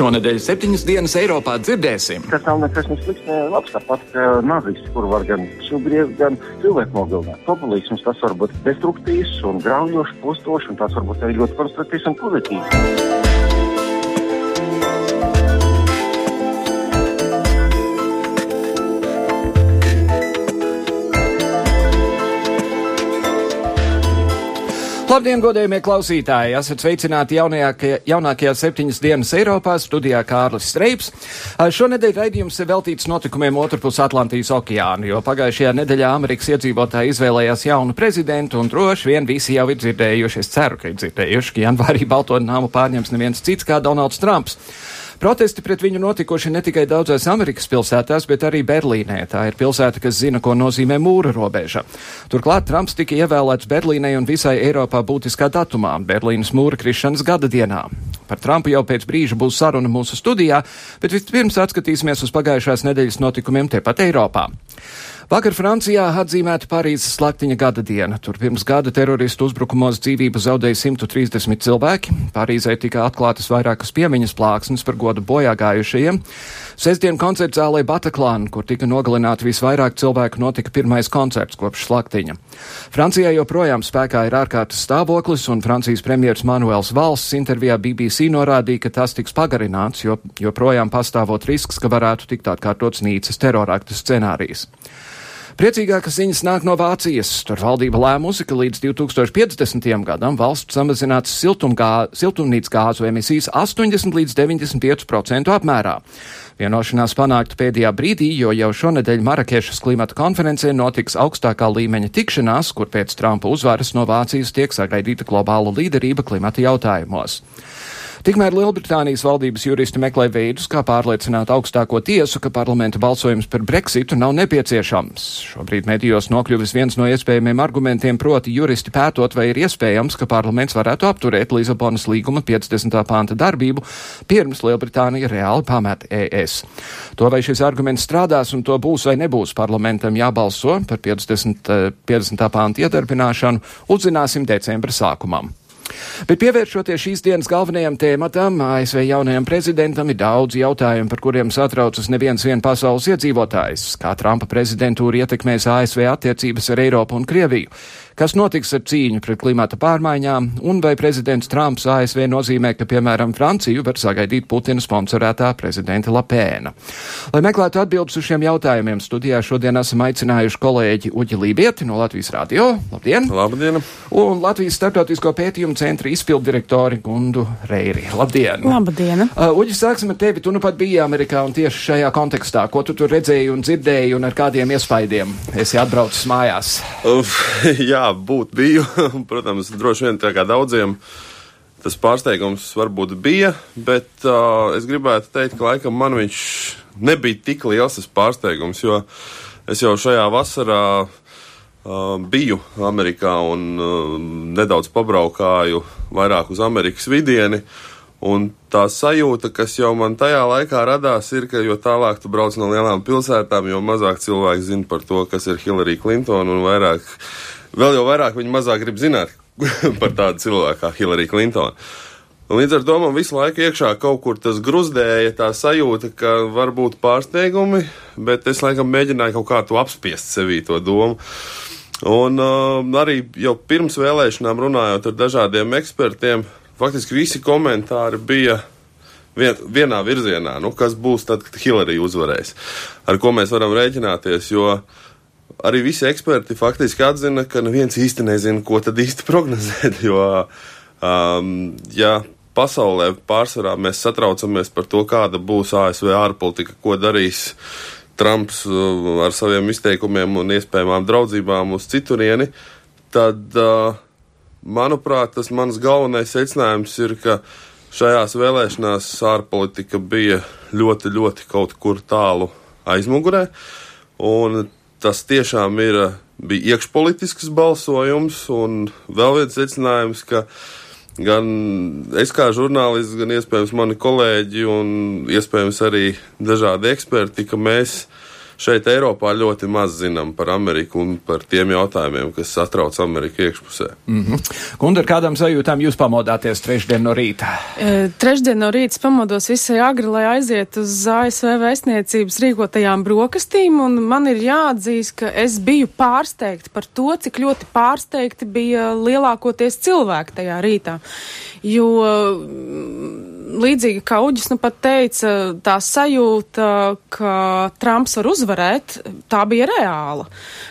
Šonadēļ septiņas dienas Eiropā dzirdēsim. Tas nav nekas slikts, ne labs. Tāpat nāvis, kur var gan sugriezt, gan cilvēku nogalināt. Populisms tas var būt destruktīvs un graujošs, postošs, un tas var būt arī ļoti konstruktīvs un pozitīvs. Labdien, godējumie klausītāji! Esat sveicināti jaunākajā, jaunākajā septiņas dienas Eiropā, studijā Kārlis Streips. Šonedēļ raidījums ir veltīts notikumiem otrpus Atlantijas okeāna, jo pagājušajā nedēļā Amerikas iedzīvotāji izvēlējās jaunu prezidentu un droši vien visi jau ir dzirdējuši, es ceru, ka ir dzirdējuši, ka janvārī Balto nāmu pārņems neviens cits kā Donalds Trumps. Protesti pret viņu notikuši ne tikai daudzās Amerikas pilsētās, bet arī Berlīnē. Tā ir pilsēta, kas zina, ko nozīmē mūra robeža. Turklāt Trumps tika ievēlēts Berlīnai un visai Eiropā būtiskā datumā - Berlīnas mūra krišanas gada dienā. Par Trumpu jau pēc brīža būs saruna mūsu studijā, bet vispirms atskatīsimies uz pagājušās nedēļas notikumiem tepat Eiropā. Vakar Francijā atzīmēta Parīzes slaktiņa gada diena. Tur pirms gada teroristu uzbrukumos dzīvību zaudēja 130 cilvēki. Parīzē tika atklātas vairākas piemiņas plāksnes par godu bojā gājušajiem. Sestdien koncerts zālē Bataklāna, kur tika nogalināti visvairāk cilvēku, notika pirmais koncerts kopš slaktiņa. Francijā joprojām spēkā ir ārkārtas stāvoklis, un Francijas premjeras Manuels Valsts intervijā BBC norādīja, ka tas tiks pagarināts, jo joprojām pastāvot risks, ka varētu tikt atkārtots Nīcas terorakta scenārijs. Priecīgākas ziņas nāk no Vācijas. Tur valdība lēmusi, ka līdz 2050. gadam valsts samazinās siltumnīcas gāzu emisijas 80 līdz 95% apmērā. Vienošanās panākta pēdējā brīdī, jo jau šonadēļ Marakešas klimata konferencē notiks augstākā līmeņa tikšanās, kur pēc Trumpa uzvaras no Vācijas tiek sagaidīta globāla līderība klimata jautājumos. Tikmēr Lielbritānijas valdības juristi meklē veidus, kā pārliecināt augstāko tiesu, ka parlamenta balsojums par Brexitu nav nepieciešams. Šobrīd medijos nokļuvis viens no iespējamiem argumentiem, proti juristi pētot, vai ir iespējams, ka parlaments varētu apturēt Lisabonas līguma 50. panta darbību, pirms Lielbritānija reāli pamet ES. To vai šis arguments strādās un to būs vai nebūs parlamentam jābalso par 50. 50. panta iedarbināšanu, uzzināsim decembra sākumam. Bet pievēršoties šīs dienas galvenajam tēmatam, ASV jaunajam prezidentam ir daudz jautājumu, par kuriem satraucas neviens vien pasaules iedzīvotājs. Kā Trumpa prezidentūra ietekmēs ASV attiecības ar Eiropu un Krieviju? Kas notiks ar cīņu pret klimata pārmaiņām, un vai prezidents Trumps ASV nozīmē, ka, piemēram, Franciju var sagaidīt Putina sponsorētā prezidenta Lapēna? Lai meklētu atbildes uz šiem jautājumiem, studijā šodien esam aicinājuši kolēģi Uģi Lībieti no Latvijas radio. Labdien! Labdien! Un Latvijas starptautisko pētījumu centra izpildirektori Gundu Reiri. Labdien! Labdien! Uh, Uģi, sāksim ar tevi. Tu nu pat biji Amerikā un tieši šajā kontekstā. Ko tu tur redzēji un dzirdēji un ar kādiem iespaidiem esi atbraucis mājās? Uf, jā, būt biju. Protams, droši vien tā kā daudziem tas pārsteigums varbūt bija, bet uh, es gribētu teikt, ka laikam man viņš nebija tik liels tas pārsteigums, jo es jau šajā vasarā uh, biju Amerikā un uh, nedaudz pabraukāju vairāk uz Amerikas vidieni. Un tā sajūta, kas jau man tajā laikā radās, ir, ka jo tālāk tu brauc no lielām pilsētām, jo mazāk cilvēki zina par to, kas ir Hillary Clinton, un vairāk vēl jau vairāk viņi mazāk grib zināt par tādu cilvēku kā Hillary Clinton. Un līdz ar to man visu laiku iekšā kaut kur tas gruzdēja, tā sajūta, ka var būt pārsteigumi, bet es laikam mēģināju kaut kā to apspiest sevī to domu. Un uh, arī jau pirms vēlēšanām runājot ar dažādiem ekspertiem, faktiski visi komentāri bija vien, vienā virzienā, nu, kas būs tad, kad Hillary uzvarēs, ar ko mēs varam rēķināties, jo uh, arī visi eksperti faktiski atzina, ka neviens īsti nezina, ko tad īsti prognozēt. Jo, um, ja pasaulē pārsvarā mēs satraucamies par to, kāda būs ASV ārpolitika, ko darīs Trumps uh, ar saviem izteikumiem un iespējamām draudzībām uz citurieni, tad, uh, manuprāt, tas mans galvenais secinājums ir, ka šajās vēlēšanās ārpolitika bija ļoti, ļoti kaut kur tālu aizmugurē. Un tas tiešām ir, bija iekšpolitisks balsojums, un vēl viens secinājums, ka gan es kā žurnālists, gan iespējams mani kolēģi un iespējams arī dažādi eksperti, ka mēs šeit Eiropā ļoti maz zinām par Ameriku un par tiem jautājumiem, kas satrauc Ameriku iekšpusē. Mm -hmm. Gunter, kādām sajūtām jūs pamodāties trešdien no rīta? E, trešdien no rīta pamodos visai agri, lai aiziet uz ASV vēstniecības rīkotajām brokastīm, un man ir jāatzīst, ka es biju pārsteigta par to, cik ļoti pārsteigti bija lielākoties cilvēki tajā rītā. Jo līdzīgi kā Uģis nu pat teica, tā sajūta, ka Trumps var uzvarēt, tā bija reāla.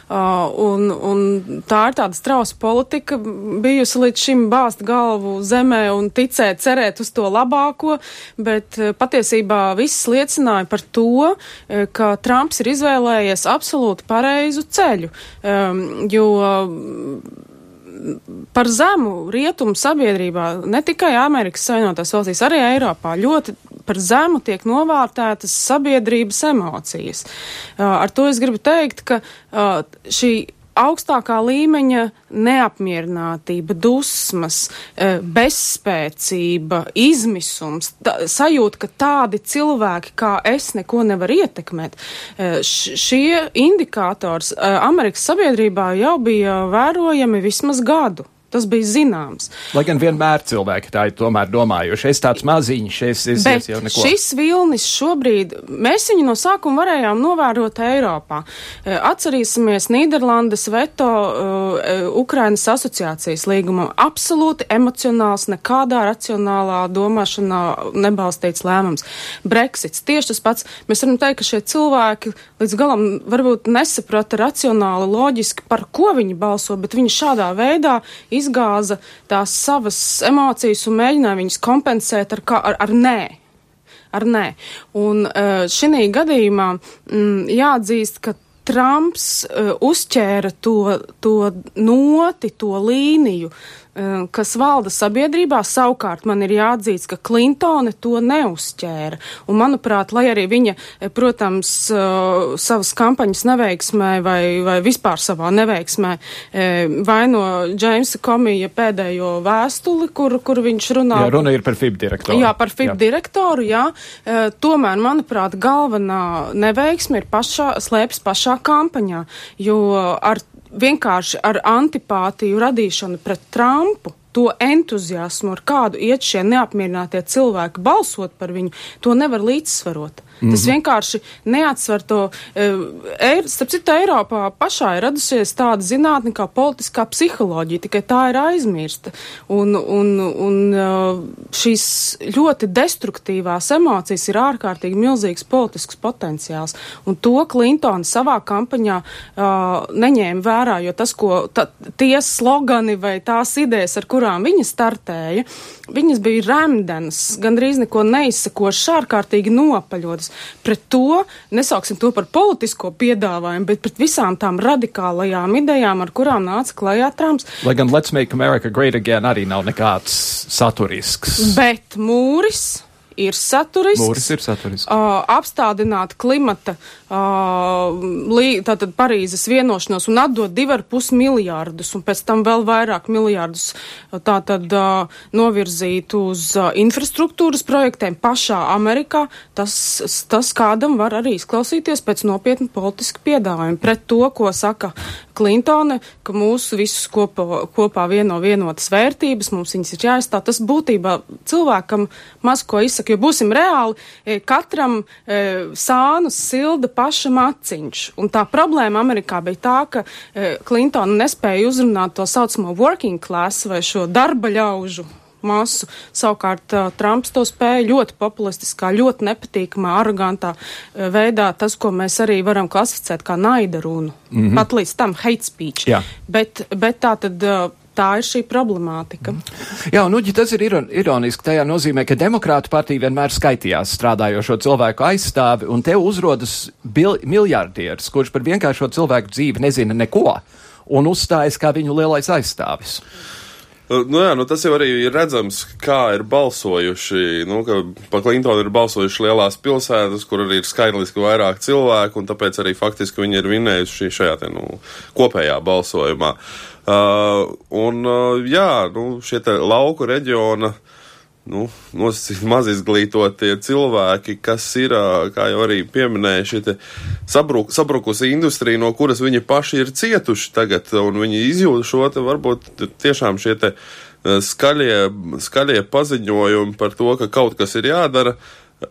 Uh, un, un tā ir tāda strausa politika bijusi līdz šim bāzt galvu zemē un ticēt, cerēt uz to labāko, bet uh, patiesībā viss liecināja par to, uh, ka Trumps ir izvēlējies absolūti pareizu ceļu, um, jo par zemu rietumu sabiedrībā, ne tikai Amerikas Savienotās valstīs, arī Eiropā, ļoti par zemu tiek novērtētas sabiedrības emocijas. Ar to es gribu teikt, ka šī augstākā līmeņa neapmierinātība, dusmas, bezspēcība, izmisums, tā, sajūta, ka tādi cilvēki kā es neko nevar ietekmēt. Šie indikātors Amerikas sabiedrībā jau bija vērojami vismaz gadu. Tas bija zināms. Lai gan vienmēr cilvēki tā ir tomēr domājuši, es tāds maziņš, es, es, Bet es jau neko. Šis vilnis šobrīd, mēs viņu no sākuma varējām novērot Eiropā. E, atcerīsimies Nīderlandes veto uh, Ukrainas asociācijas līgumam. Absolūti emocionāls, nekādā racionālā domāšanā nebalstīts lēmums. Brexits tieši tas pats. Mēs varam teikt, ka šie cilvēki līdz galam varbūt nesaprata racionāli, loģiski, par ko viņi balso, bet viņi šādā veidā izgāza tās savas emocijas un mēģināja viņas kompensēt ar, kā, ar, ar nē. Ar nē. Un uh, šī gadījumā mm, jāatzīst, ka Trumps uh, uzķēra to, to noti, to līniju, Eh, kas valda sabiedrībā, savukārt man ir jāatzīst, ka Klintone to neuzķēra. Un, manuprāt, lai arī viņa, eh, protams, eh, savas kampaņas neveiksmē vai, vai vispār savā neveiksmē vaino Džeimsa komija pēdējo vēstuli, kur, kur viņš runā. Jā, runa ir par FIB direktoru. Jā, par FIB jā. direktoru, jā. Tomēr, manuprāt, galvenā neveiksme ir pašā, slēpjas pašā kampaņā, jo ar vienkārši ar antipātiju radīšanu pret Trumpu, to entuziasmu, ar kādu iet šie neapmierinātie cilvēki balsot par viņu, to nevar līdzsvarot. Mm -hmm. Tas vienkārši neatsver to. E, starp citu, Eiropā pašā ir radusies tāda zinātne kā politiskā psiholoģija, tikai tā ir aizmirsta. Un, un, un e, šīs ļoti destruktīvās emocijas ir ārkārtīgi milzīgs politisks potenciāls. Un to Klintona savā kampaņā uh, neņēma vērā, jo tas, ko ta, tie slogani vai tās idejas, ar kurām viņa startēja, viņas bija remdenas, gandrīz neko neizsakošas, ārkārtīgi nopaļotas pret to, nesauksim to par politisko piedāvājumu, bet pret visām tām radikālajām idejām, ar kurām nāca klajā Trumps. Lai gan Let's Make America Great Again arī nav nekāds saturisks. Bet mūris ir saturisks. Mūris ir saturisks. Uh, apstādināt klimata, tātad Parīzes vienošanos un atdot divar pus miljārdus un pēc tam vēl vairāk miljārdus tātad novirzīt uz infrastruktūras projektiem pašā Amerikā, tas, tas kādam var arī izklausīties pēc nopietna politiska piedāvājuma pret to, ko saka Klintone, ka mūsu visus kopā, kopā vieno vienotas vērtības, mums viņas ir jāizstāv. Tas būtībā cilvēkam maz ko izsaka jo būsim reāli, e, katram e, sānus silda paša maciņš. Un tā problēma Amerikā bija tā, ka Klintona e, nespēja uzrunāt to saucamo working class vai šo darba ļaužu masu. Savukārt uh, Trumps to spēja ļoti populistiskā, ļoti nepatīkamā, arogantā uh, veidā, tas, ko mēs arī varam klasificēt kā naida runu. Mm -hmm. Pat līdz tam hate speech. Jā. Bet, bet tā tad uh, tā ir šī problemātika. Jā, uģi, tas ir ironiski tajā nozīmē, ka demokrātu partija vienmēr skaitījās strādājošo cilvēku aizstāvi, un te uzrodas miljardieris, kurš par vienkāršo cilvēku dzīvi nezina neko, un uzstājas kā viņu lielais aizstāvis. Nu, jā, nu, tas jau arī ir redzams, kā ir balsojuši. Nu, pa Klintonu ir balsojuši lielās pilsētas, kur arī ir skaitliski vairāk cilvēku, un tāpēc arī faktiski viņi ir vinējuši šajā te, nu, kopējā balsojumā. Uh, un, uh, jā, nu, šie lauku reģiona nu, maz izglītotie cilvēki, kas ir, kā jau arī pieminēja, šī sabruk, sabrukusi industrija, no kuras viņi paši ir cietuši tagad, un viņi izjūt šo te varbūt tiešām šie te skaļie, skaļie paziņojumi par to, ka kaut kas ir jādara.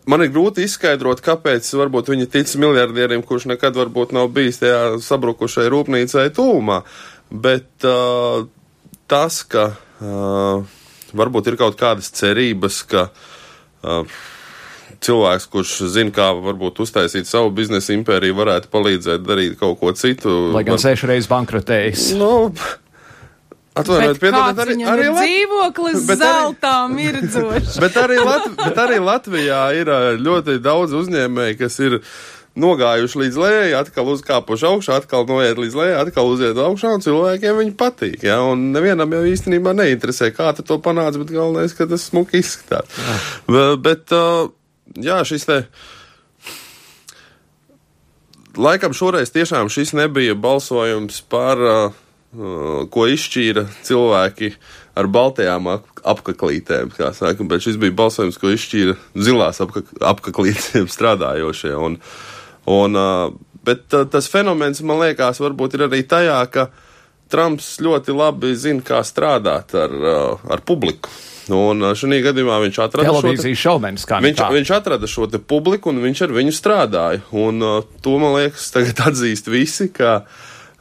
Man ir grūti izskaidrot, kāpēc varbūt viņi tic miljardieriem, kurš nekad varbūt nav bijis tajā sabrukušai rūpnīcai tūmā. Bet uh, tas, ka uh, varbūt ir kaut kādas cerības, ka uh, cilvēks, kurš zina, kā varbūt uztaisīt savu biznesa impēriju, varētu palīdzēt darīt kaut ko citu. Lai gan var... sešu reizes bankrotējis. Nu, Atvainojiet, piedodiet, arī, arī Lat... dzīvoklis bet zeltā mirdzošs. bet, arī Lat... bet arī Latvijā ir ļoti daudz uzņēmēji, kas ir nogājuši līdz lejai, atkal uzkāpuši augšā, atkal noiet līdz lejai, atkal uziet augšā, un cilvēkiem viņi patīk. Ja? Un nevienam jau īstenībā neinteresē, kā tu to panāc, bet galvenais, ka tas smuki izskatās. Jā. Bet, jā, šis te. Laikam šoreiz tiešām šis nebija balsojums par, ko izšķīra cilvēki ar baltajām apaklītēm, kā saka, bet šis bija balsojums, ko izšķīra zilās apaklītēm strādājošie. Un, uh, Un, bet tas fenomens, man liekas, varbūt ir arī tajā, ka Trumps ļoti labi zina, kā strādāt ar, ar publiku. Un šajā gadījumā viņš atrada televīzijas šovmenis. Viņš, viņš atrada šo publiku un viņš ar viņu strādāja. Un uh, to, man liekas, tagad atzīst visi, ka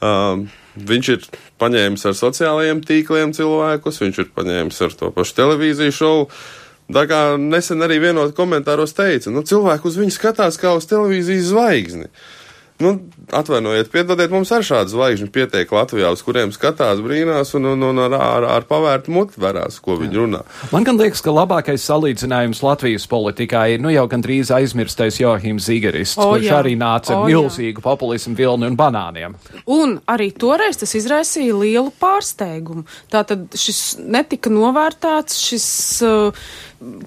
um, viņš ir paņēmis ar sociālajiem tīkliem cilvēkus, viņš ir paņēmis ar to pašu televīziju šovu. Tā kā nesen arī vienot komentāros teica, nu, cilvēki uz viņu skatās kā uz televīzijas zvaigzni. Nu, atvainojiet, piedodiet, mums ar šādu zvaigžņu pietiek Latvijā, uz kuriem skatās brīnās un, un, un ar, ar, ar pavērtu muti verās, ko viņi runā. Man gan liekas, ka labākais salīdzinājums Latvijas politikā ir nu jau gandrīz aizmirstais Johims Zigerists, o, kurš jā. arī nāca ar milzīgu populismu vilni un banāniem. Un arī toreiz tas izraisīja lielu pārsteigumu. Tātad šis netika novērtēts, šis. Uh,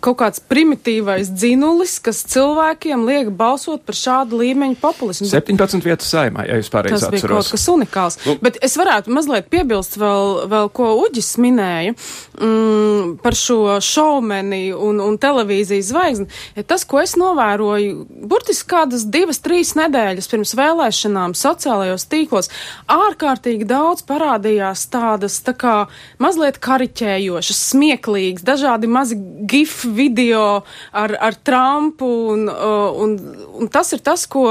kaut kāds primitīvais dzinulis, kas cilvēkiem liek balsot par šādu līmeņu populismu. 17 vietas saimā, ja jūs pareizi atceros. Tas bija kaut kas unikāls. Nu. Bet es varētu mazliet piebilst vēl, vēl ko Uģis minēja mm, par šo šaumeni un, un televīzijas zvaigzni. Tas, ko es novēroju, burtiski kādas divas, trīs nedēļas pirms vēlēšanām sociālajos tīklos, ārkārtīgi daudz parādījās tādas tā kā mazliet kariķējošas, smieklīgas, dažādi mazi gīri GIF video ar, ar Trumpu, un, uh, un, un tas ir tas, ko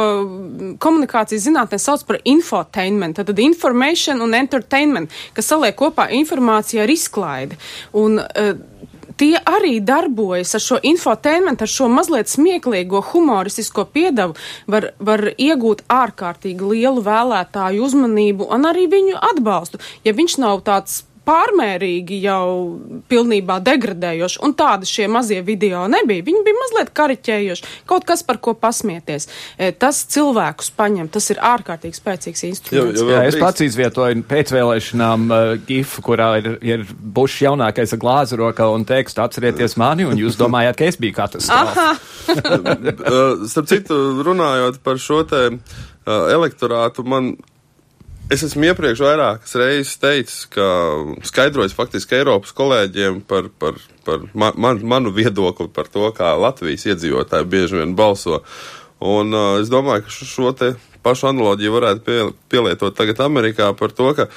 komunikācijas zinātnē sauc par infotainment, tad information un entertainment, kas saliek kopā informāciju ar izklaidi. Un, uh, tie arī darbojas ar šo infotainmentu, ar šo mazliet smieklīgo, humoristisko piedevu, var, var iegūt ārkārtīgi lielu vēlētāju uzmanību un arī viņu atbalstu. Ja viņš nav tāds pārmērīgi jau pilnībā degradējoši, un tādi šie mazie video nebija. Viņi bija mazliet kariķējoši, kaut kas par ko pasmieties. E, tas cilvēkus paņem, tas ir ārkārtīgi spēcīgs instruments. Jā, jā, jā, es pats izvietoju pēcvēlēšanām uh, gifu, kurā ir, ir bušs jaunākais ar glāzi rokā un tekstu atcerieties mani, un jūs domājāt, ka es biju katastrofa. Starp citu, runājot par šo te uh, elektorātu, man Es esmu iepriekš vairākas reizes teicis, ka skaidrojis faktiski Eiropas kolēģiem par, par, par man, manu viedokli par to, kā Latvijas iedzīvotāji bieži vien balso. Un uh, es domāju, ka šo te pašu analoģiju varētu pie, pielietot tagad Amerikā par to, ka,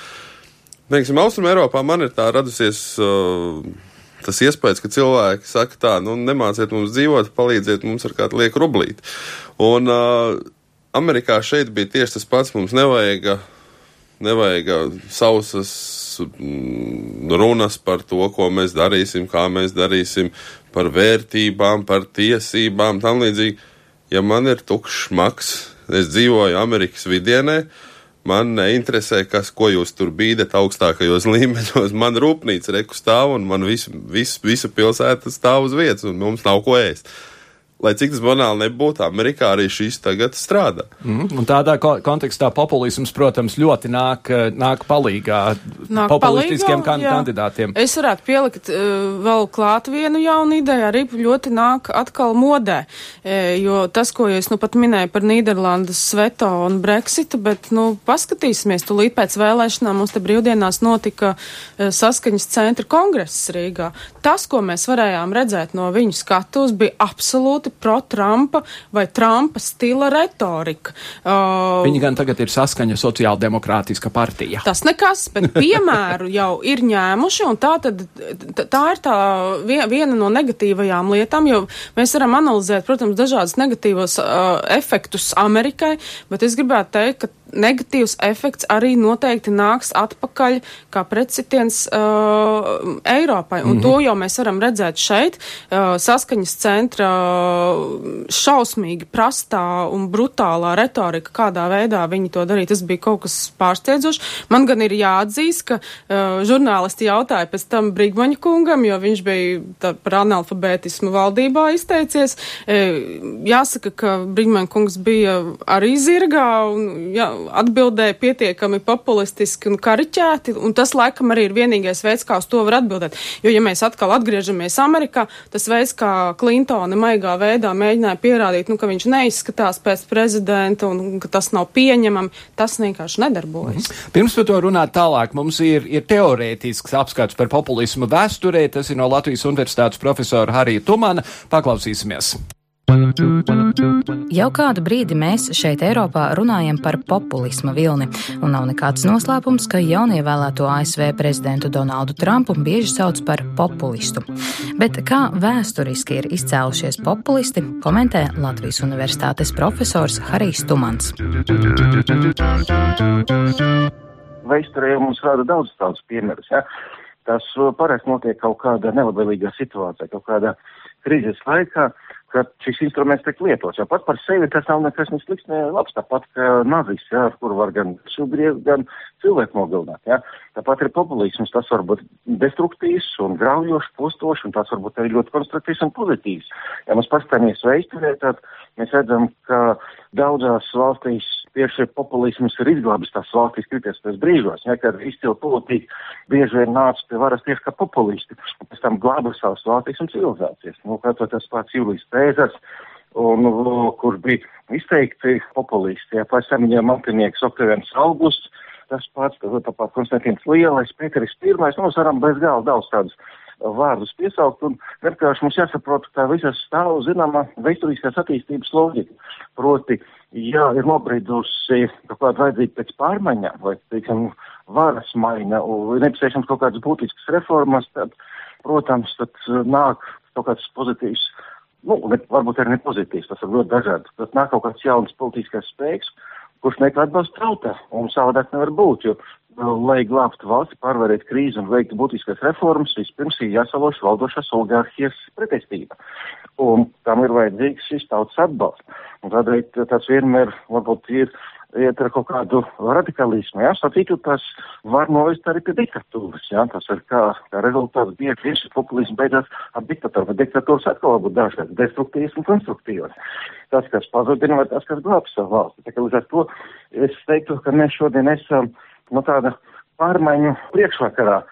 teiksim, Austrum Eiropā man ir tā radusies. Uh, tas iespējas, ka cilvēki saka, tā, nu, nemāciet mums dzīvot, palīdziet mums ar kādu lieku rublīti. Un uh, Amerikā šeit bija tieši tas pats. Mums nevajag nevajag sausas mm, runas par to, ko mēs darīsim, kā mēs darīsim, par vērtībām, par tiesībām, tam līdzīgi. Ja man ir tukšs maks, es dzīvoju Amerikas vidienē, man neinteresē, kas, ko jūs tur bīdat augstākajos līmeņos. Man rūpnīca reku stāv un man visu, visu, visa pilsēta stāv uz vietas un mums nav ko ēst. Lai cik tas banāli nebūtu, Amerikā arī šīs tagad strādā. Mm, un tādā ko kontekstā populisms, protams, ļoti nāk, nāk palīgā nāk populistiskiem palīgā, kan kandidātiem. Es varētu pielikt uh, vēl klāt vienu jaunu ideju, arī ļoti nāk atkal modē, e, jo tas, ko es nu pat minēju par Nīderlandes veto un Brexitu, bet, nu, paskatīsimies, tūlīt pēc vēlēšanām mums te brīvdienās notika uh, saskaņas centra kongress Rīgā. Tas, ko mēs varējām redzēt no viņu skatus, bija absolūti pro-Trumpa vai Trumpa stila retorika. Uh, Viņi gan tagad ir saskaņa sociāldemokrātiska partija. Tas nekas, bet piemēru jau ir ņēmuši, un tā tad, tā ir tā viena no negatīvajām lietām, jo mēs varam analizēt, protams, dažādas negatīvos uh, efektus Amerikai, bet es gribētu teikt, ka negatīvs efekts arī noteikti nāks atpakaļ kā precitiens uh, Eiropai. Un mm -hmm. to jau mēs varam redzēt šeit. Uh, saskaņas centra uh, šausmīgi prastā un brutālā retorika, kādā veidā viņi to darīja, tas bija kaut kas pārsteidzošs. Man gan ir jāatzīst, ka uh, žurnālisti jautāja pēc tam Brigmaņa kungam, jo viņš bija tā, par analfabētismu valdībā izteicies. E, jāsaka, ka Brigmaņa kungs bija arī zirgā un jā, atbildēja pietiekami populistiski un kariķēti, un tas laikam arī ir vienīgais veids, kā uz to var atbildēt. Jo, ja mēs atkal atgriežamies Amerikā, tas veids, kā Klintona maigā veidā mēģināja pierādīt, nu, ka viņš neizskatās pēc prezidenta un ka tas nav pieņemami, tas vienkārši nedarbojas. Mhm. Pirms par to runāt tālāk, mums ir, ir teorētisks apskats par populismu vēsturē, tas ir no Latvijas Universitātes profesora Harija Tumana. Paklausīsimies! Jau kādu brīdi mēs šeit Eiropā runājam par populisma vilni, un nav nekāds noslēpums, ka jaunievēlēto ASV prezidentu Donaldu Trumpu bieži sauc par populistu. Bet kā vēsturiski ir izcēlušies populisti, komentē Latvijas Universitātes profesors Harijs Tumans. Vēsturē mums rāda daudz tādus piemērus. Ja? Tas uh, parasti notiek kaut kādā nelabvēlīgā situācijā, kaut kādā krīzes laikā, ka šis instruments tiek lietots. Jo pat par sevi tas nav nekas ne slikts, ne labs. Tāpat kā nazis, jā, ar kuru var gan sugriezt, gan cilvēku nogalināt. Jā. Tāpat ir populisms, tas var būt destruktīvs un graujošs, postošs, un tas var būt arī ļoti konstruktīvs un pozitīvs. Ja mēs paskatāmies vēsturē, tad mēs redzam, ka daudzās valstīs tieši populisms ir izglābis tās valstis kritiskos brīžos, ja, kad izcili politiķi bieži vien nāca pie varas tieši kā populisti, un pēc tam glāba savas valstis un civilizācijas. Nu, kā to tas pats Jūlijas Pēzers, un, kur bija izteikti populisti, ja pēc tam viņiem mantinieks Oktavians Augusts, tas pats, tāpat Konstantins Lielais, Pēteris Pirmais, nu, varam bez gala daudz tādus vārdus piesaukt, un vienkārši mums jāsaprot, ka visas stāv zināma vēsturiskās attīstības loģika. Proti, ja ir nobriedusi kaut kāda vajadzība pēc pārmaiņām, vai, teiksim, varas maiņa, un nepieciešams kaut kādas būtiskas reformas, tad, protams, tad uh, nāk kaut kāds pozitīvs, nu, ne, varbūt arī ne pozitīvs, tas ir ļoti dažādi, tad nāk kaut kāds jauns politiskais spēks, kurš meklē atbalstu tautā, un savādāk nevar būt, jo lai glābtu valsti, pārvarētu krīzi un veiktu būtiskas reformas, vispirms ir jāsaloš valdošās oligārhijas pretestība. Un tam ir vajadzīgs šis tautas atbalsts. Un tādēļ tas vienmēr varbūt ir iet ar kaut kādu radikalismu, jā, sacītu, tas var novest arī pie diktatūras, jā, tas ir kā, kā rezultāts bieži vien šis populisms beidzās ar diktatūru, bet diktatūras atkal var būt dažādas, destruktīvas un konstruktīvas. Tas, kas pazudina, vai tas, kas glāb savu valsti. Tā kā līdz ar to es teiktu, ka mēs šodien esam nu, tāda pārmaiņu priekšvakarā.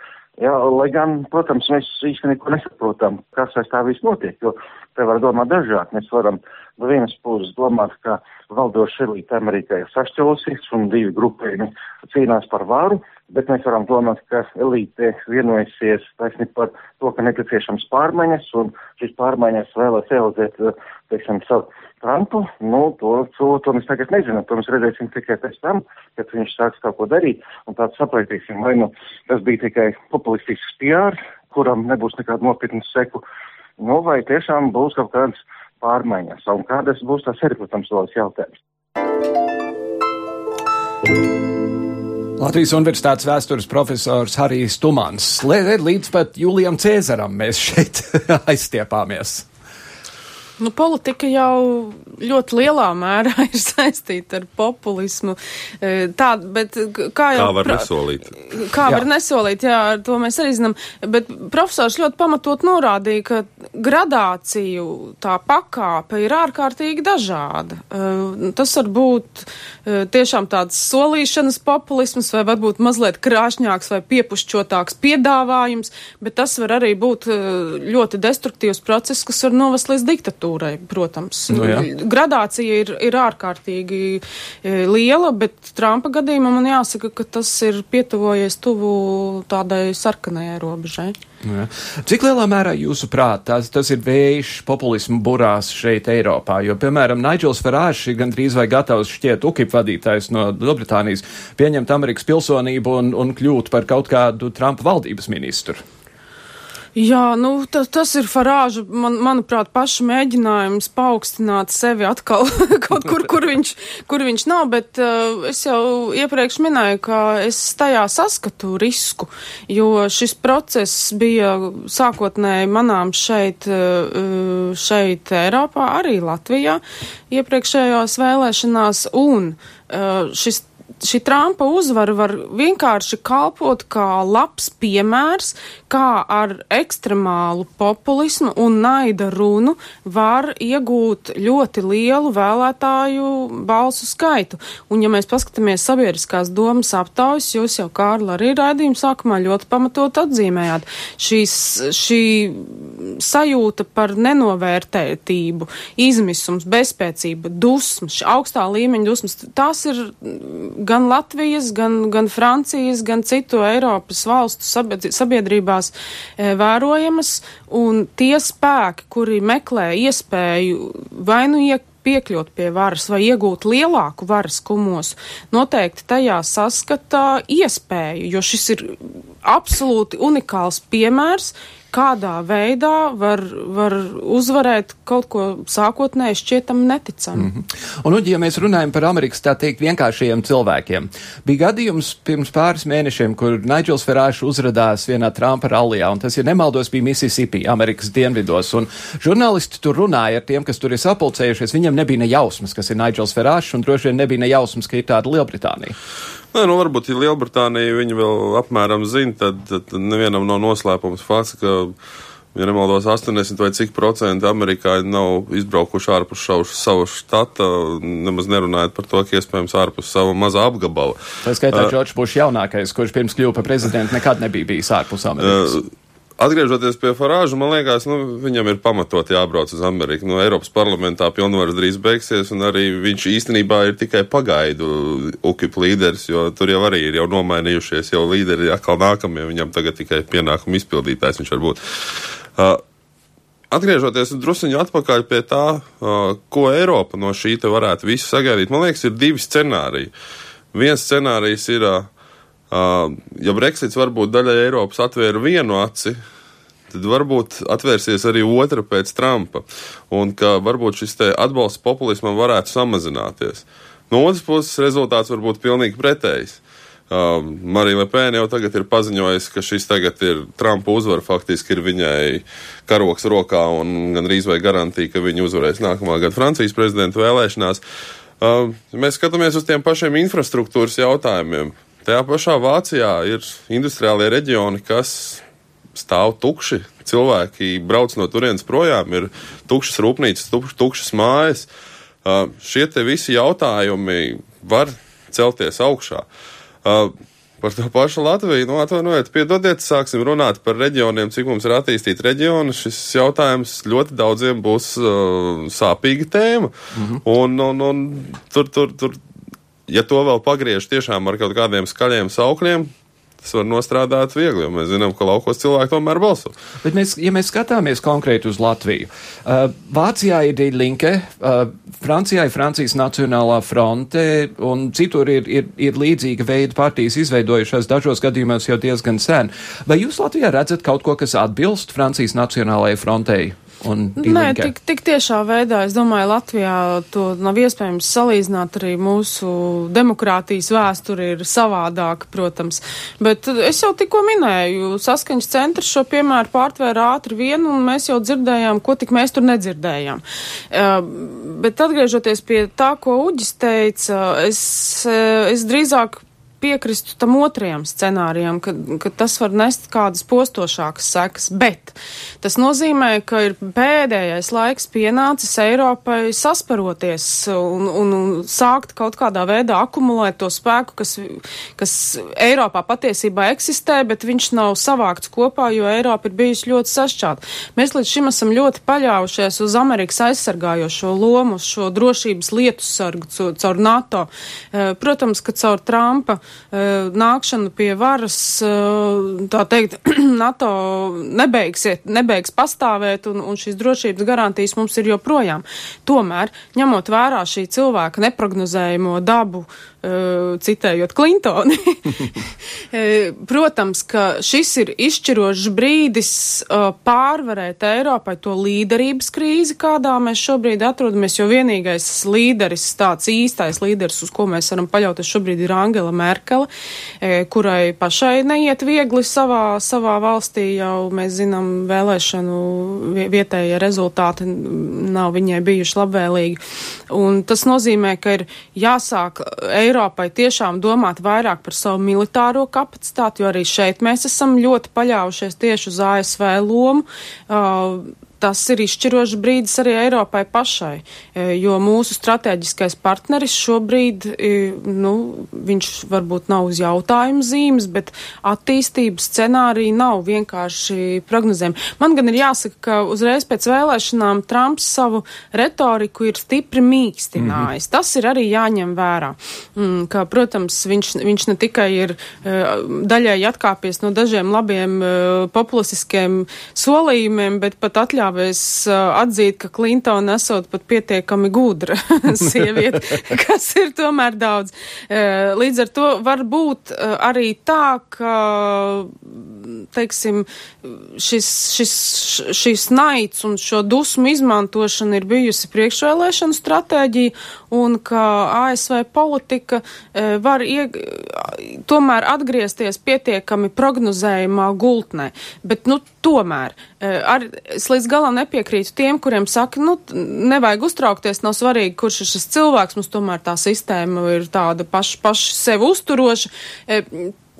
Jā, lai gan, protams, mēs īsti neko nesaprotam, kas aiz tā viss notiek, jo te var domāt dažādi. Mēs varam no vienas puses domāt, ka valdoša elīte Amerikā ir sašķelusies un divi grupējumi cīnās par varu, bet mēs varam domāt, ka elīte vienojusies taisni par to, ka nepieciešams pārmaiņas un šīs pārmaiņas vēlas realizēt, teiksim, savu Trumpu, nu, to, to, to mēs tagad nezinām. To mēs redzēsim tikai pēc tam, kad viņš sāks kaut ko darīt. Un tāds sapratīsim, vai nu tas bija tikai populistisks PR, kuram nebūs nekāda nopietna seku, nu, vai tiešām būs kaut kādas pārmaiņas. Un kādas būs tas arī, protams, vēl jautājums. Latvijas Universitātes vēstures profesors Harijs Tumans. Līdz pat Julijam Cēzaram mēs šeit aizstiepāmies. Nu, politika jau ļoti lielā mērā ir saistīta ar populismu. E, Tā, bet kā jau Kā var pra- nesolīt? Kā Jā. var nesolīt, jā, ar to mēs arī zinām. Bet profesors ļoti pamatot norādīja, ka gradāciju tā pakāpe ir ārkārtīgi dažāda. Uh, Tas var būt uh, tiešām tāds solīšanas populisms, vai varbūt mazliet krāšņāks vai piepušķotāks piedāvājums, bet tas var arī būt ļoti destruktīvs process, kas var novest līdz diktatūrai, protams. Nu jā. Gradācija ir, ir ārkārtīgi e, liela, bet Trumpa gadījumā man jāsaka, ka tas ir pietuvojies tuvu tādai sarkanajai robežai. Jā. Cik lielā mērā jūsuprāt tas, tas ir vējš populismu burās šeit Eiropā? Jo, piemēram, Naidžels Farāžs ir gandrīz vai gatavs šķiet UKIP vadītājs no Lielbritānijas pieņemt Amerikas pilsonību un, un kļūt par kaut kādu Trumpa valdības ministru. Jā, nu, tas, tas ir Farāža, man, manuprāt, paša mēģinājums paaugstināt sevi atkal kaut kur, kur viņš, kur viņš nav, bet uh, es jau iepriekš minēju, ka es tajā saskatu risku, jo šis process bija sākotnēji manām šeit, uh, šeit Eiropā, arī Latvijā, iepriekšējās vēlēšanās, un uh, šis šī Trumpa uzvara var vienkārši kalpot kā labs piemērs, kā ar ekstremālu populismu un naida runu var iegūt ļoti lielu vēlētāju balsu skaitu. Un, ja mēs paskatāmies sabiedriskās domas aptaujas, jūs jau, Kārla, arī raidījuma sākumā ļoti pamatot atzīmējāt šīs, šī sajūta par nenovērtētību, izmisums, bezspēcība, dusmas, augstā līmeņa dusmas, tās ir gan Latvijas, gan, gan Francijas, gan citu Eiropas valstu sabiedrībās e, vērojamas, un tie spēki, kuri meklē iespēju vai nu iek piekļūt pie varas vai iegūt lielāku varas kumosu, noteikti tajā saskatā iespēju, jo šis ir absolūti unikāls piemērs, kādā veidā var, var uzvarēt kaut ko sākotnēji šķietam neticam. Mm -hmm. Un, ja mēs runājam par Amerikas tā teikt vienkāršajiem cilvēkiem, bija gadījums pirms pāris mēnešiem, kur Naidžels Ferāšs uzrādījās vienā Trumpa rallijā, un tas, ja nemaldos, bija Mississippi, Amerikas dienvidos, un žurnālisti tur runāja ar tiem, kas tur ir sapulcējušies, viņam nebija ne jausmas, kas ir Naidžels Ferāšs, un droši vien nebija ne jausmas, ka ir tāda Lielbritānija. Nē, nu, varbūt, ja Lielbritānija viņu vēl apmēram zina, tad, tad nevienam nav noslēpums fakts, ka, ja nemaldos, 80 vai cik procenti amerikāņi nav izbraukuši ārpus šau, savu štata, nemaz nerunājot par to, ka iespējams ārpus sava mazā apgabala. Tā skaitā Džordžs Bušs jaunākais, kurš pirms kļuva par prezidentu, nekad nebija bijis ārpus Amerikas. Uh, Atgriežoties pie Farāža, man liekas, nu, viņam ir pamatot jābrauc uz Ameriku. No Eiropas parlamentā pilnvaras drīz beigsies, un arī viņš īstenībā ir tikai pagaidu UKIP līderis, jo tur jau arī ir jau nomainījušies jau līderi atkal nākamie. Viņam tagad tikai pienākumu izpildītājs viņš var būt. Uh, Atgriežoties druskuļi atpakaļ pie tā, uh, ko Eiropa no šī te varētu visu sagaidīt, man liekas, ir divi scenāriji. Viens scenārijs ir, uh, ja Brexits varbūt daļai Eiropas atvēra vienu aci, tad varbūt atvērsies arī otra pēc Trumpa, un ka varbūt šis atbalsts populismam varētu samazināties. No otras puses, rezultāts var būt pilnīgi pretējs. Uh, Marija Lepēna jau tagad ir paziņojusi, ka šis tagad ir Trumpa uzvara, faktiski ir viņai karoks rokā un gandrīz vai garantīja, ka viņa uzvarēs nākamā gada Francijas prezidenta vēlēšanās. Uh, mēs skatāmies uz tiem pašiem infrastruktūras jautājumiem. Tajā pašā Vācijā ir industriālie reģioni, kas stāv tukši. Cilvēki brauc no turienes projām, ir tukšas rūpnīcas, tukš, tukšas mājas. Uh, šie te visi jautājumi var celties augšā. Uh, par to pašu Latviju, nu, atvainojiet, piedodiet, sāksim runāt par reģioniem, cik mums ir attīstīti reģioni. Šis jautājums ļoti daudziem būs uh, sāpīga tēma. Mm -hmm. un, un, un tur, tur, tur, ja to vēl pagriež tiešām ar kaut kādiem skaļiem saukļiem, tas var nostrādāt viegli, jo mēs zinām, ka laukos cilvēki tomēr balso. Bet mēs, ja mēs skatāmies konkrēti uz Latviju, uh, Vācijā ir Die Linke, uh, Francijā ir Francijas Nacionālā fronte, un citur ir, ir, ir līdzīga veida partijas izveidojušās dažos gadījumos jau diezgan sen. Vai jūs Latvijā redzat kaut ko, kas atbilst Francijas Nacionālajai frontei? Un Nē, tik, tik tiešā veidā, es domāju, Latvijā to nav iespējams salīdzināt, arī mūsu demokrātijas vēsture ir savādāka, protams. Bet es jau tikko minēju, saskaņas centrs šo piemēru pārtvēra ātri vien, un mēs jau dzirdējām, ko tik mēs tur nedzirdējām. Uh, bet atgriežoties pie tā, ko Uģis teica, es, es drīzāk piekristu tam otrajam scenārijam, ka, ka tas var nest kādas postošākas sekas, bet tas nozīmē, ka ir pēdējais laiks pienācis Eiropai sasparoties un, un, un sākt kaut kādā veidā akumulēt to spēku, kas, kas Eiropā patiesībā eksistē, bet viņš nav savākts kopā, jo Eiropa ir bijusi ļoti sašķāta. Mēs līdz šim esam ļoti paļaujušies uz Amerikas aizsargājošo lomu, uz šo drošības lietu sargu caur NATO. Protams, ka caur Trumpa Eh, nākšanu pie varas, eh, tā teikt, NATO nebeigsiet, nebeigs pastāvēt un, un šīs drošības garantijas mums ir joprojām. Tomēr, ņemot vērā šī cilvēka neprognozējumu dabu, uh, citējot Klintoni, protams, ka šis ir izšķirošs brīdis uh, pārvarēt Eiropai to līderības krīzi, kādā mēs šobrīd atrodamies, jo vienīgais līderis, tāds īstais līderis, uz ko mēs varam paļauties šobrīd ir Angela Merkele, kurai pašai neiet viegli savā, savā valstī, jau mēs zinām vēlēšanu vietējie rezultāti nav viņai bijuši labvēlīgi. Un tas nozīmē, ka ir jāsāk Eiropai tiešām domāt vairāk par savu militāro kapacitāti, jo arī šeit mēs esam ļoti paļaujušies tieši uz ASV lomu. Uh, tas ir izšķirošs brīdis arī Eiropai pašai, e, jo mūsu strateģiskais partneris šobrīd, e, nu, viņš varbūt nav uz jautājumu zīmes, bet attīstības scenārija nav vienkārši prognozējumi. Man gan ir jāsaka, ka uzreiz pēc vēlēšanām Trumps savu retoriku ir stipri mīkstinājis. Mm -hmm. Tas ir arī jāņem vērā. Mm, ka, protams, viņš, viņš ne tikai ir e, daļai atkāpies no dažiem labiem populistiskiem solījumiem, bet pat atļāvis uh, atzīt, ka Klintona esot pat pietiekami gudra sieviete, kas ir tomēr daudz. Līdz ar to var būt arī tā, ka, teiksim, šis, šis, šis naids un šo dusmu izmantošana ir bijusi priekšvēlēšanu stratēģija un ka ASV politika var ieg, tomēr atgriezties pietiekami prognozējumā gultnē. Bet, nu, tomēr, ar, es līdz galam nepiekrītu tiem, kuriem saka, nu, nevajag uztraukties, nav svarīgi, kurš ir šis cilvēks, mums tomēr tā sistēma ir tāda paša, paša sev uzturoša.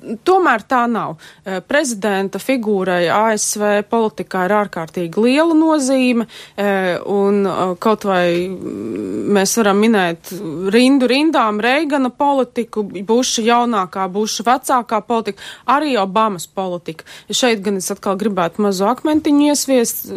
Tomēr tā nav. Eh, prezidenta figūrai ASV politikā ir ārkārtīgi liela nozīme, eh, un eh, kaut vai mēs varam minēt rindu rindām Reigana politiku, Buša jaunākā, Buša vecākā politika, arī Obamas politika. Šeit gan es atkal gribētu mazu akmentiņu iesviest,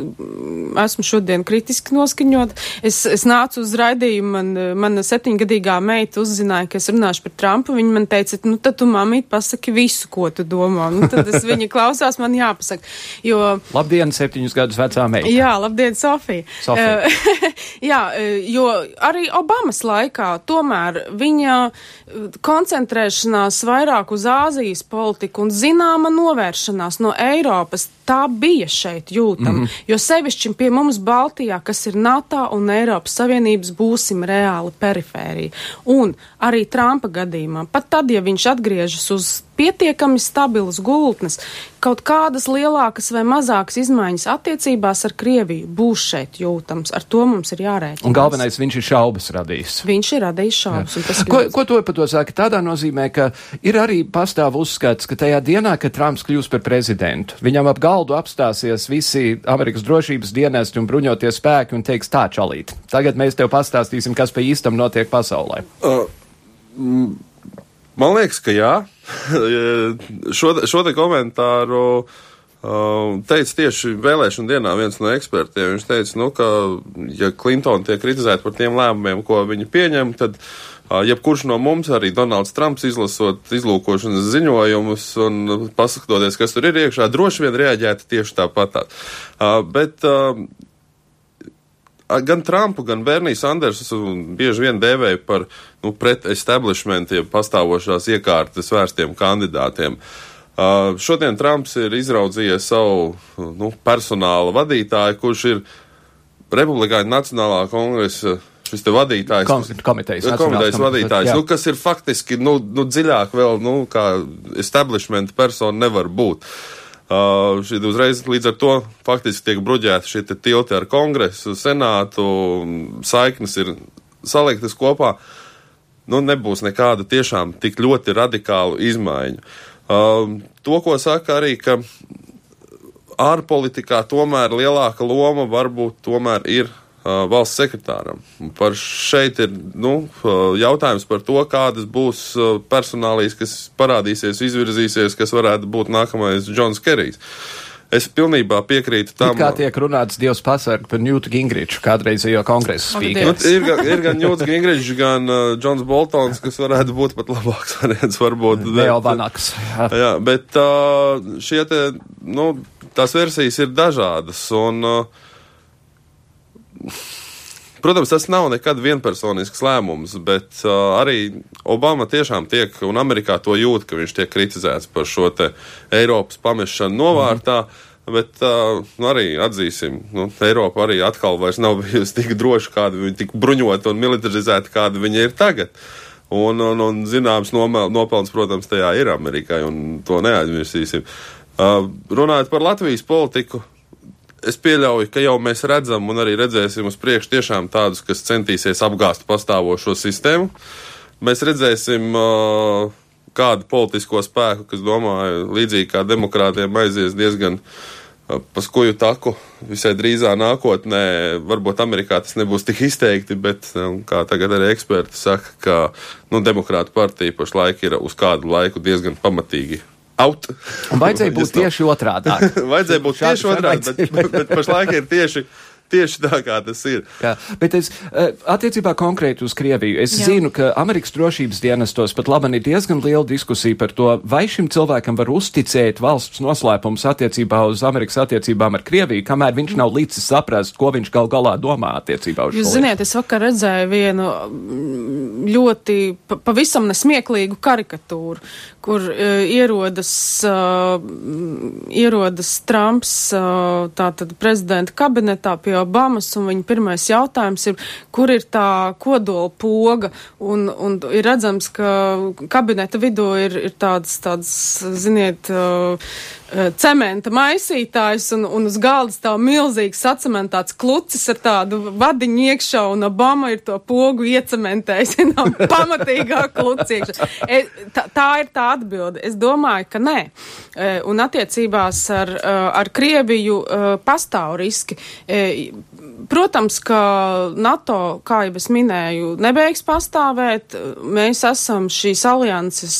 esmu šodien kritiski noskaņot. Es, es nācu uz raidījumu, man, mana septiņgadīgā meita uzzināja, ka es runāšu par Trumpu, viņa man teica, nu tad tu mamīt pasaki visu, ko tu domā. Nu, tad es viņa klausās, man jāpasaka. Jo, labdien, septiņus gadus vecā meita. Jā, labdien, Sofija. Sofija. Uh, jā, jo arī Obamas laikā tomēr viņa koncentrēšanās vairāk uz Āzijas politiku un zināma novēršanās no Eiropas, tā bija šeit jūtama. Mm -hmm. Jo sevišķi pie mums Baltijā, kas ir NATO un Eiropas Savienības, būsim reāli perifērija. Un arī Trumpa gadījumā, pat tad, ja viņš atgriežas uz pietiekami stabilas gultnes, kaut kādas lielākas vai mazākas izmaiņas attiecībās ar Krieviju būs šeit jūtams. Ar to mums ir jārēķinās. Un galvenais, viņš ir šaubas radījis. Viņš ir radījis šaubas. Ko, ko to par to saka? Tādā nozīmē, ka ir arī pastāv uzskats, ka tajā dienā, kad Trumps kļūs par prezidentu, viņam ap galdu apstāsies visi Amerikas drošības dienesti un bruņotie spēki un teiks tā čalīt. Tagad mēs tev pastāstīsim, kas pa īstam notiek pasaulē. Uh, mm Man liekas, ka jā. šo, šo te komentāru uh, teica tieši vēlēšana dienā viens no ekspertiem. Viņš teica, nu, ka, ja Klintona tiek kritizēta par tiem lēmumiem, ko viņi pieņem, tad uh, jebkurš no mums, arī Donalds Trumps, izlasot izlūkošanas ziņojumus un paskatoties, kas tur ir iekšā, droši vien reaģētu tieši tāpat. Uh, bet, gan Trumpu, gan Berniju Sandersu bieži vien dēvēja par nu, pret-establishment, ja pastāvošās iekārtas vērstiem kandidātiem. Uh, šodien Trumps ir izraudzījies savu nu, personāla vadītāju, kurš ir Republikāņu Nacionālā kongresa šis te vadītājs, Kom, komitejas, komitejas vadītājs, jā. nu, kas ir faktiski nu, nu, dziļāk vēl, nu, kā establishment persona nevar būt. Uh, šī uzreiz līdz ar to faktiski tiek bruģēti šie tilti ar kongresu, senātu, saiknes ir saliktas kopā. Nu, nebūs nekāda tiešām tik ļoti radikāla izmaiņa. Uh, to, ko saka arī, ka ārpolitikā tomēr lielāka loma varbūt tomēr ir uh, valsts sekretāram. Un Par šeit ir nu, jautājums par to, kādas būs personālijas, kas parādīsies, izvirzīsies, kas varētu būt nākamais Džons Kerijs. Es pilnībā piekrītu tam. It kā tiek runāts Dievs pasarg par Newtu Gingriču, kādreizējo kongresa. Dievs. Nu, ir, gan- ir gan Ņūts Gingričs, gan uh, Džons Boltons, kas varētu būt pat labāks variants. Varbūt, bet- Vanaks. Jā. Jā, bet uh, šie te, nu, tās versijas ir dažādas. Un, uh, protams, tas nav nekad vienpersonisks lēmums, bet uh, arī Obama tiešām tiek, un Amerikā to jūt, ka viņš tiek kritizēts par šo Eiropas pamešanu novārtā. Bet uh, nu, arī atzīsim, nu, Eiropa arī atkal nav bijusi tik droša, kāda viņa tik bruņota un militarizēta, kāda viņa ir tagad. Un, un, un zināms nopelns, protams, tajā ir Amerikai, un to neaizmirsīsim. Uh, runājot par Latvijas politiku, es pieļauju, ka jau mēs redzam un arī redzēsim uz priekšu tiešām tādus, kas centīsies apgāzt pastāvošo sistēmu. Mēs redzēsim uh, kādu politisko spēku, kas domāju, līdzīgi kā demokrātiem aizies diezgan pa skuju taku visai drīzā nākotnē. Varbūt Amerikā tas nebūs tik izteikti, bet, um, kā tagad arī eksperti saka, ka nu, demokrāta partija pašlaik ir uz kādu laiku diezgan pamatīgi. Out. Un vajadzēja būt tieši otrādi. Vajadzēja būt tieši otrādi, bet, bet pašlaik ir tieši, tieši tā, kā tas ir. Jā, bet es eh, attiecībā konkrēti uz Krieviju. Es Jā. Zinu, ka Amerikas drošības dienestos pat labi ir diezgan liela diskusija par to, vai šim cilvēkam var uzticēt valsts noslēpums attiecībā uz Amerikas attiecībām ar Krieviju, kamēr viņš nav līdzis saprast, ko viņš gal galā domā attiecībā uz Jūs šo ziniet, es vakar redzēju vienu mm, ļoti pa, pavisam nesmieklīgu karikatūru, kur uh, ierodas, uh, ierodas Trumps uh, tātad prezidenta kabinetā pie Obamas, un viņa pirmais jautājums ir, kur ir tā kodola poga, un, un ir redzams, ka kabineta vidū ir, ir tāds, tāds, ziniet, uh, cementa maisītājs, un, un uz galda stāv milzīgs sacementēts klucis ar tādu vadiņu iekšā, un Obama ir to pogu iecementējis, zinām, pamatīgā kluci iekšā. E, tā, tā ir tā atbilde. Es domāju, ka nē. E, un attiecībās ar, e, ar Krieviju e, pastāv riski. E, Protams, ka NATO, kā jau es minēju, nebeigs pastāvēt. Mēs esam šīs alianses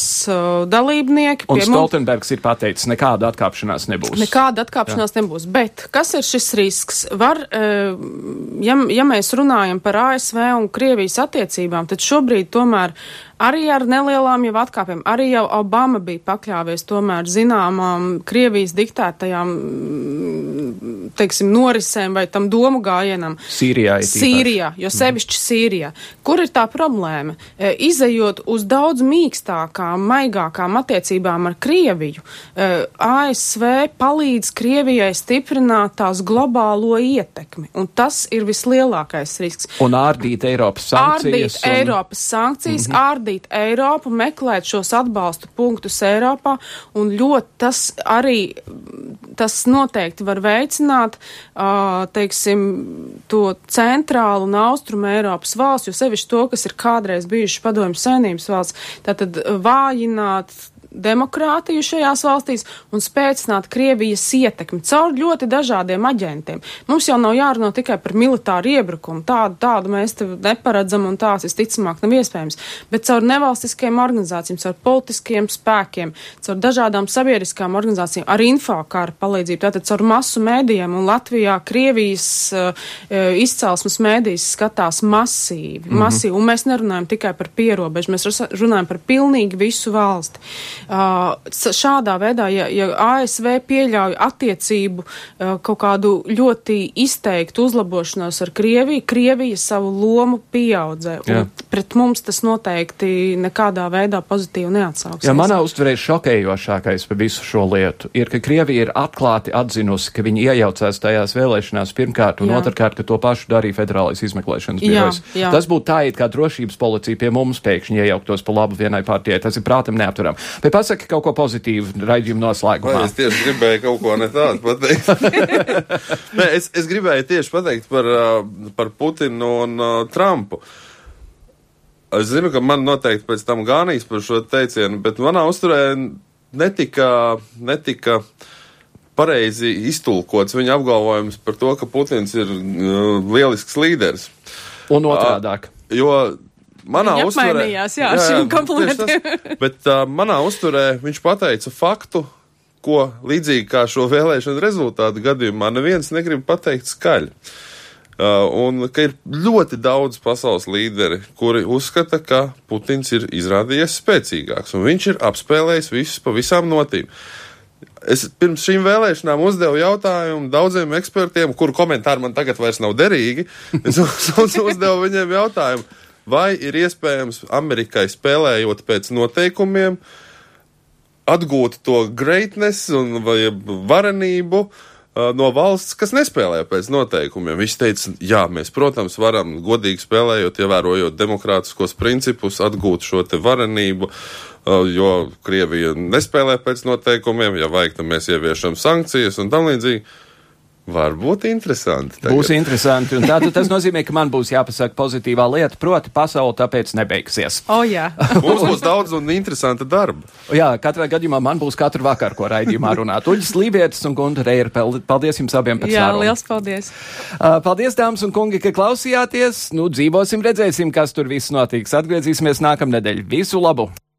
dalībnieki. Un Pie mums- Stoltenbergs ir pateicis, nekāda atkāpšanās nebūs. Nekāda atkāpšanās Jā. nebūs. Bet kas ir šis risks? Var, eh, ja, ja mēs runājam par ASV un Krievijas attiecībām, tad šobrīd tomēr arī ar nelielām jau atkāpēm, arī jau Obama bija pakļāvies tomēr zināmām Krievijas diktētajām, teiksim, norisēm vai tam domu gājienam. Sīrijā. Sīrijā, jo sevišķi Sīrijā. Kur ir tā problēma? E, izejot uz daudz mīkstākām, maigākām attiecībām ar Krieviju, e, ASV palīdz Krievijai stiprināt tās globālo ietekmi, un tas ir vislielākais risks. Un ārdīt Eiropas Ārdīt sankcijas. un- Eiropas sankcijas, mm -hmm. ārdīt Eiropu, meklēt šos atbalstu punktus Eiropā, un ļoti tas arī, tas noteikti var veicināt, uh, teiksim, to centrālu un austrumu Eiropas valsts, jo sevišķi to, kas ir kādreiz bijuši padomju saimnības valsts, tātad vājināt demokrātiju šajās valstīs un spēcināt Krievijas ietekmi caur ļoti dažādiem aģentiem. Mums jau nav jārunā tikai par militāru iebrukumu, tādu, tādu mēs te neparedzam un tās visticamāk nav iespējams, bet caur nevalstiskajiem organizācijām, caur politiskiem spēkiem, caur dažādām sabiedriskām organizācijām, ar infokāra palīdzību, tātad caur masu mēdījiem un Latvijā Krievijas uh, izcelsmes mēdīs skatās masīvi, mm -hmm. masīvi, un mēs nerunājam tikai par pierobežu, mēs runājam par pilnīgi visu valsti. Šādā veidā, ja, ja ASV pieļauj attiecību kaut kādu ļoti izteiktu uzlabošanos ar Krieviju, Krievija savu lomu pieaudzē. Pret mums tas noteikti nekādā veidā pozitīvi neatsauksies. Jā, manā uztverē šokējošākais par visu šo lietu ir, ka Krievija ir atklāti atzinusi, ka viņi iejaucās tajās vēlēšanās pirmkārt un jā. otrkārt, ka to pašu darīja federālais izmeklēšanas birojas. Tas būtu tā, it kā drošības policija pie mums pēkšņi iejauktos pa labu vienai partijai. Tas ir prātam neapturam. Bet pasaki kaut ko pozitīvu raidījumu noslēgumā. Vai es tieši gribēju kaut ko ne tādu pateikt. Nē, es, es gribēju tieši pateikt par, par Putinu un uh, Trumpu. Es zinu, ka man noteikti pēc tam gānīs par šo teicienu, bet manā uzturē netika, netika pareizi iztulkots viņa apgalvojums par to, ka Putins ir uh, lielisks līderis. Un otrādāk. Uh, jo manā Viņa uzturē. Jā, jā, šim komplimentiem. Bet uh, manā uzturē viņš pateica faktu, ko līdzīgi kā šo vēlēšanu rezultātu gadījumā neviens negrib pateikt skaļi. Uh, un ka ir ļoti daudz pasaules līderi, kuri uzskata, ka Putins ir izrādījies spēcīgāks, un viņš ir apspēlējis visus pa visām notīm. Es pirms šīm vēlēšanām uzdevu jautājumu daudziem ekspertiem, kuru komentāri man tagad vairs nav derīgi. Es uzdevu viņiem jautājumu, vai ir iespējams Amerikai spēlējot pēc noteikumiem, atgūt to greatness un varenību uh, no valsts, kas nespēlē pēc noteikumiem. Viņš teica, jā, mēs, protams, varam godīgi spēlējot, ievērojot demokrātiskos principus, atgūt šo te varenību, uh, jo Krievija nespēlē pēc noteikumiem, ja vajag, tad mēs ieviešam sankcijas un tam līdzīgi. Var būt interesanti. Tagad. Būs interesanti. Un tātad tas nozīmē, ka man būs jāpasaka pozitīvā lieta, proti, pasaule tāpēc nebeigsies. O, oh, jā. Mums būs daudz un interesanta darba. Jā, katrā gadījumā man būs katru vakaru, ko raidījumā runāt. Uģis Lībietis un Gunta Reira, paldies jums abiem par sarunu. Jā, liels paldies. Uh, paldies, dāmas un kungi, ka klausījāties. Nu, dzīvosim, redzēsim, kas tur viss notiks. Atgriezīsimies nākamnedēļ. Visu labu!